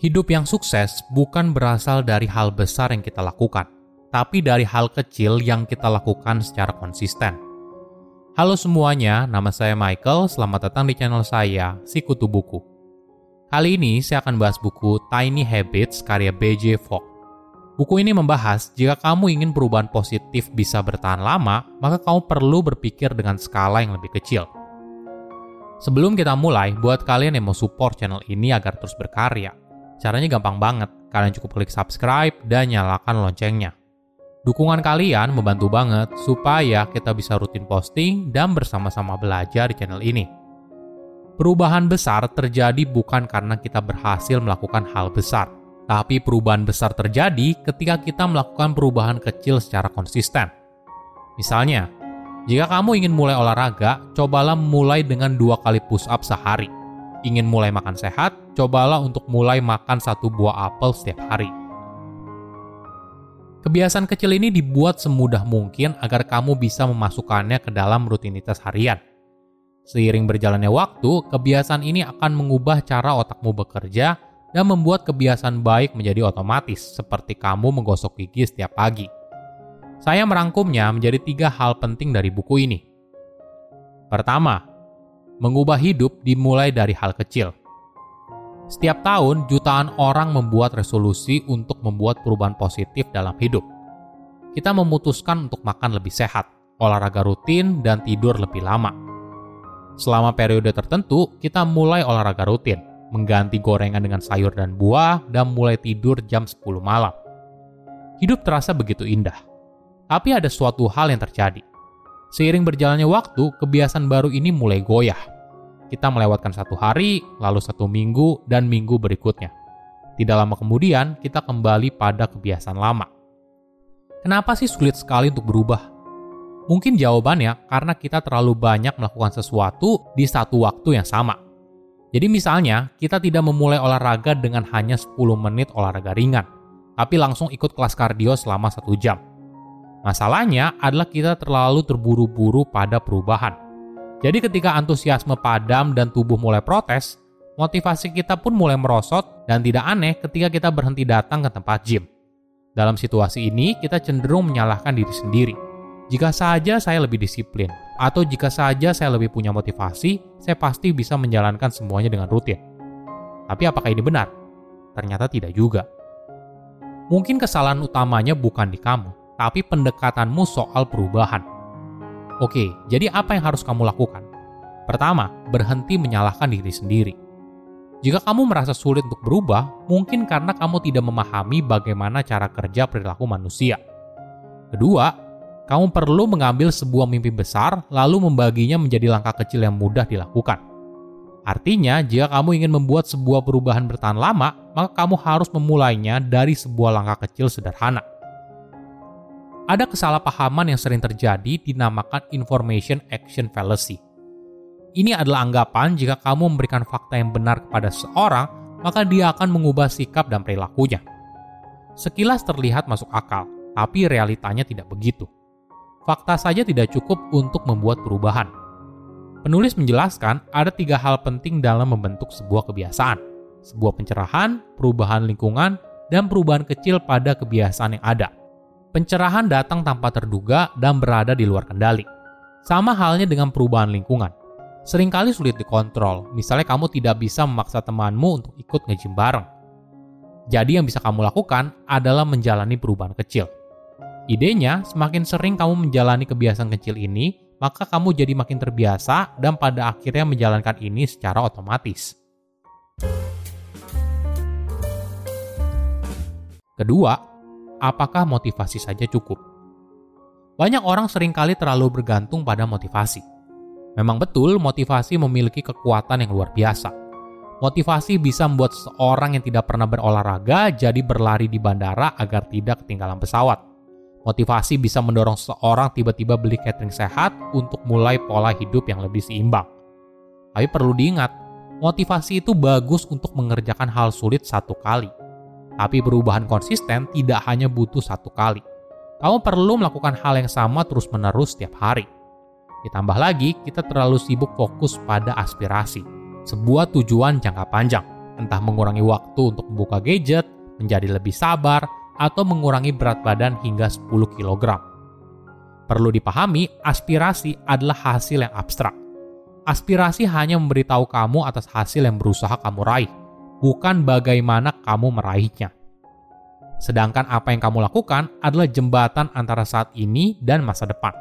Hidup yang sukses bukan berasal dari hal besar yang kita lakukan, tapi dari hal kecil yang kita lakukan secara konsisten. Halo semuanya, nama saya Michael. Selamat datang di channel saya, Sikutu Buku. Kali ini saya akan bahas buku Tiny Habits karya B.J. Fogg. Buku ini membahas jika kamu ingin perubahan positif bisa bertahan lama, maka kamu perlu berpikir dengan skala yang lebih kecil. Sebelum kita mulai, buat kalian yang mau support channel ini agar terus berkarya, Caranya gampang banget, kalian cukup klik subscribe dan nyalakan loncengnya. Dukungan kalian membantu banget supaya kita bisa rutin posting dan bersama-sama belajar di channel ini. Perubahan besar terjadi bukan karena kita berhasil melakukan hal besar, tapi perubahan besar terjadi ketika kita melakukan perubahan kecil secara konsisten. Misalnya, jika kamu ingin mulai olahraga, cobalah mulai dengan dua kali push up sehari ingin mulai makan sehat, cobalah untuk mulai makan satu buah apel setiap hari. Kebiasaan kecil ini dibuat semudah mungkin agar kamu bisa memasukkannya ke dalam rutinitas harian. Seiring berjalannya waktu, kebiasaan ini akan mengubah cara otakmu bekerja dan membuat kebiasaan baik menjadi otomatis, seperti kamu menggosok gigi setiap pagi. Saya merangkumnya menjadi tiga hal penting dari buku ini. Pertama, Mengubah hidup dimulai dari hal kecil. Setiap tahun, jutaan orang membuat resolusi untuk membuat perubahan positif dalam hidup. Kita memutuskan untuk makan lebih sehat, olahraga rutin, dan tidur lebih lama. Selama periode tertentu, kita mulai olahraga rutin, mengganti gorengan dengan sayur dan buah, dan mulai tidur jam 10 malam. Hidup terasa begitu indah. Tapi ada suatu hal yang terjadi. Seiring berjalannya waktu, kebiasaan baru ini mulai goyah. Kita melewatkan satu hari, lalu satu minggu, dan minggu berikutnya. Tidak lama kemudian, kita kembali pada kebiasaan lama. Kenapa sih sulit sekali untuk berubah? Mungkin jawabannya karena kita terlalu banyak melakukan sesuatu di satu waktu yang sama. Jadi misalnya, kita tidak memulai olahraga dengan hanya 10 menit olahraga ringan, tapi langsung ikut kelas kardio selama satu jam Masalahnya adalah kita terlalu terburu-buru pada perubahan. Jadi ketika antusiasme padam dan tubuh mulai protes, motivasi kita pun mulai merosot dan tidak aneh ketika kita berhenti datang ke tempat gym. Dalam situasi ini, kita cenderung menyalahkan diri sendiri. Jika saja saya lebih disiplin, atau jika saja saya lebih punya motivasi, saya pasti bisa menjalankan semuanya dengan rutin. Tapi apakah ini benar? Ternyata tidak juga. Mungkin kesalahan utamanya bukan di kamu, tapi pendekatanmu soal perubahan. Oke, jadi apa yang harus kamu lakukan? Pertama, berhenti menyalahkan diri sendiri. Jika kamu merasa sulit untuk berubah, mungkin karena kamu tidak memahami bagaimana cara kerja perilaku manusia. Kedua, kamu perlu mengambil sebuah mimpi besar lalu membaginya menjadi langkah kecil yang mudah dilakukan. Artinya, jika kamu ingin membuat sebuah perubahan bertahan lama, maka kamu harus memulainya dari sebuah langkah kecil sederhana ada kesalahpahaman yang sering terjadi dinamakan information action fallacy. Ini adalah anggapan jika kamu memberikan fakta yang benar kepada seorang, maka dia akan mengubah sikap dan perilakunya. Sekilas terlihat masuk akal, tapi realitanya tidak begitu. Fakta saja tidak cukup untuk membuat perubahan. Penulis menjelaskan ada tiga hal penting dalam membentuk sebuah kebiasaan. Sebuah pencerahan, perubahan lingkungan, dan perubahan kecil pada kebiasaan yang ada. Pencerahan datang tanpa terduga dan berada di luar kendali. Sama halnya dengan perubahan lingkungan. Seringkali sulit dikontrol, misalnya kamu tidak bisa memaksa temanmu untuk ikut ngejim bareng. Jadi yang bisa kamu lakukan adalah menjalani perubahan kecil. Idenya, semakin sering kamu menjalani kebiasaan kecil ini, maka kamu jadi makin terbiasa dan pada akhirnya menjalankan ini secara otomatis. Kedua, apakah motivasi saja cukup? Banyak orang sering kali terlalu bergantung pada motivasi. Memang betul, motivasi memiliki kekuatan yang luar biasa. Motivasi bisa membuat seorang yang tidak pernah berolahraga jadi berlari di bandara agar tidak ketinggalan pesawat. Motivasi bisa mendorong seorang tiba-tiba beli catering sehat untuk mulai pola hidup yang lebih seimbang. Tapi perlu diingat, motivasi itu bagus untuk mengerjakan hal sulit satu kali tapi perubahan konsisten tidak hanya butuh satu kali. Kamu perlu melakukan hal yang sama terus-menerus setiap hari. Ditambah lagi, kita terlalu sibuk fokus pada aspirasi, sebuah tujuan jangka panjang, entah mengurangi waktu untuk membuka gadget, menjadi lebih sabar, atau mengurangi berat badan hingga 10 kg. Perlu dipahami, aspirasi adalah hasil yang abstrak. Aspirasi hanya memberitahu kamu atas hasil yang berusaha kamu raih, bukan bagaimana kamu meraihnya. Sedangkan apa yang kamu lakukan adalah jembatan antara saat ini dan masa depan.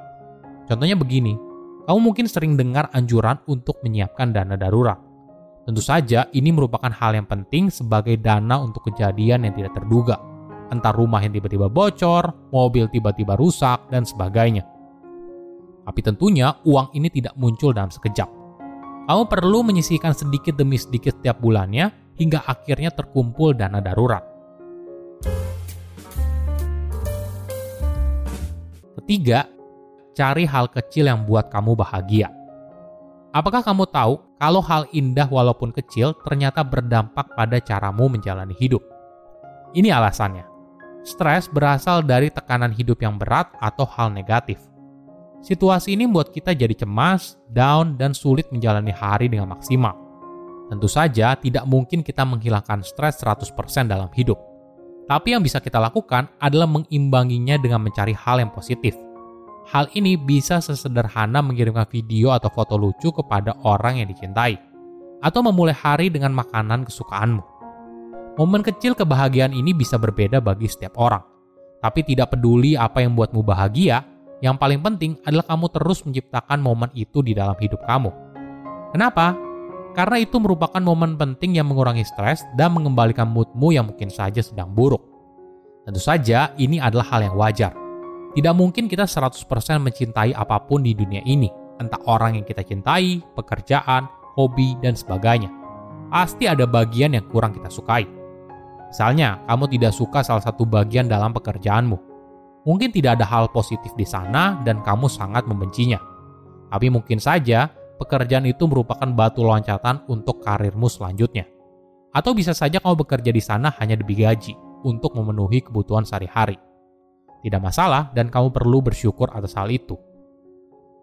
Contohnya begini, kamu mungkin sering dengar anjuran untuk menyiapkan dana darurat. Tentu saja ini merupakan hal yang penting sebagai dana untuk kejadian yang tidak terduga entah rumah yang tiba-tiba bocor, mobil tiba-tiba rusak, dan sebagainya. Tapi tentunya uang ini tidak muncul dalam sekejap. Kamu perlu menyisihkan sedikit demi sedikit setiap bulannya hingga akhirnya terkumpul dana darurat. Ketiga, cari hal kecil yang buat kamu bahagia. Apakah kamu tahu kalau hal indah walaupun kecil ternyata berdampak pada caramu menjalani hidup? Ini alasannya. Stres berasal dari tekanan hidup yang berat atau hal negatif. Situasi ini membuat kita jadi cemas, down, dan sulit menjalani hari dengan maksimal. Tentu saja tidak mungkin kita menghilangkan stres 100% dalam hidup. Tapi yang bisa kita lakukan adalah mengimbanginya dengan mencari hal yang positif. Hal ini bisa sesederhana mengirimkan video atau foto lucu kepada orang yang dicintai, atau memulai hari dengan makanan kesukaanmu. Momen kecil kebahagiaan ini bisa berbeda bagi setiap orang. Tapi tidak peduli apa yang membuatmu bahagia, yang paling penting adalah kamu terus menciptakan momen itu di dalam hidup kamu. Kenapa? Karena itu merupakan momen penting yang mengurangi stres dan mengembalikan moodmu yang mungkin saja sedang buruk. Tentu saja ini adalah hal yang wajar. Tidak mungkin kita 100% mencintai apa pun di dunia ini, entah orang yang kita cintai, pekerjaan, hobi, dan sebagainya. Pasti ada bagian yang kurang kita sukai. Misalnya, kamu tidak suka salah satu bagian dalam pekerjaanmu. Mungkin tidak ada hal positif di sana dan kamu sangat membencinya. Tapi mungkin saja pekerjaan itu merupakan batu loncatan untuk karirmu selanjutnya. Atau bisa saja kamu bekerja di sana hanya demi gaji untuk memenuhi kebutuhan sehari-hari. Tidak masalah dan kamu perlu bersyukur atas hal itu.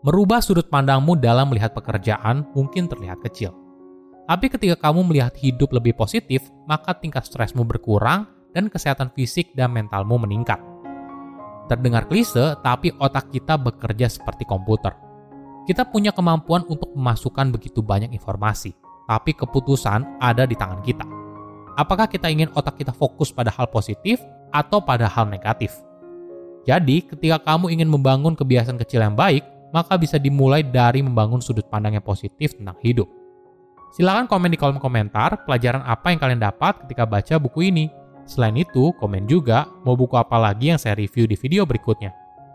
Merubah sudut pandangmu dalam melihat pekerjaan mungkin terlihat kecil tapi ketika kamu melihat hidup lebih positif, maka tingkat stresmu berkurang dan kesehatan fisik dan mentalmu meningkat. Terdengar klise, tapi otak kita bekerja seperti komputer. Kita punya kemampuan untuk memasukkan begitu banyak informasi, tapi keputusan ada di tangan kita. Apakah kita ingin otak kita fokus pada hal positif atau pada hal negatif? Jadi, ketika kamu ingin membangun kebiasaan kecil yang baik, maka bisa dimulai dari membangun sudut pandang yang positif tentang hidup. Silahkan komen di kolom komentar pelajaran apa yang kalian dapat ketika baca buku ini. Selain itu, komen juga mau buku apa lagi yang saya review di video berikutnya.